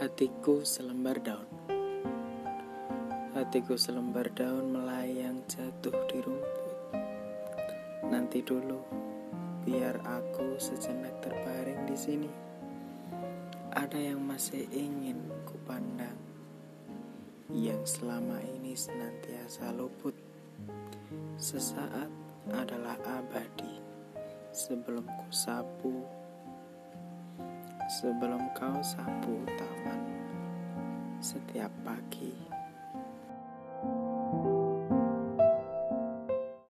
Hatiku selembar daun. Hatiku selembar daun melayang jatuh di rumput. Nanti dulu Biar aku sejenak terbaring di sini. Ada yang masih ingin kupandang Yang selama ini senantiasa luput. Sesaat adalah abadi Sebelum ku sapu sebelum kau sapu taman setiap pagi.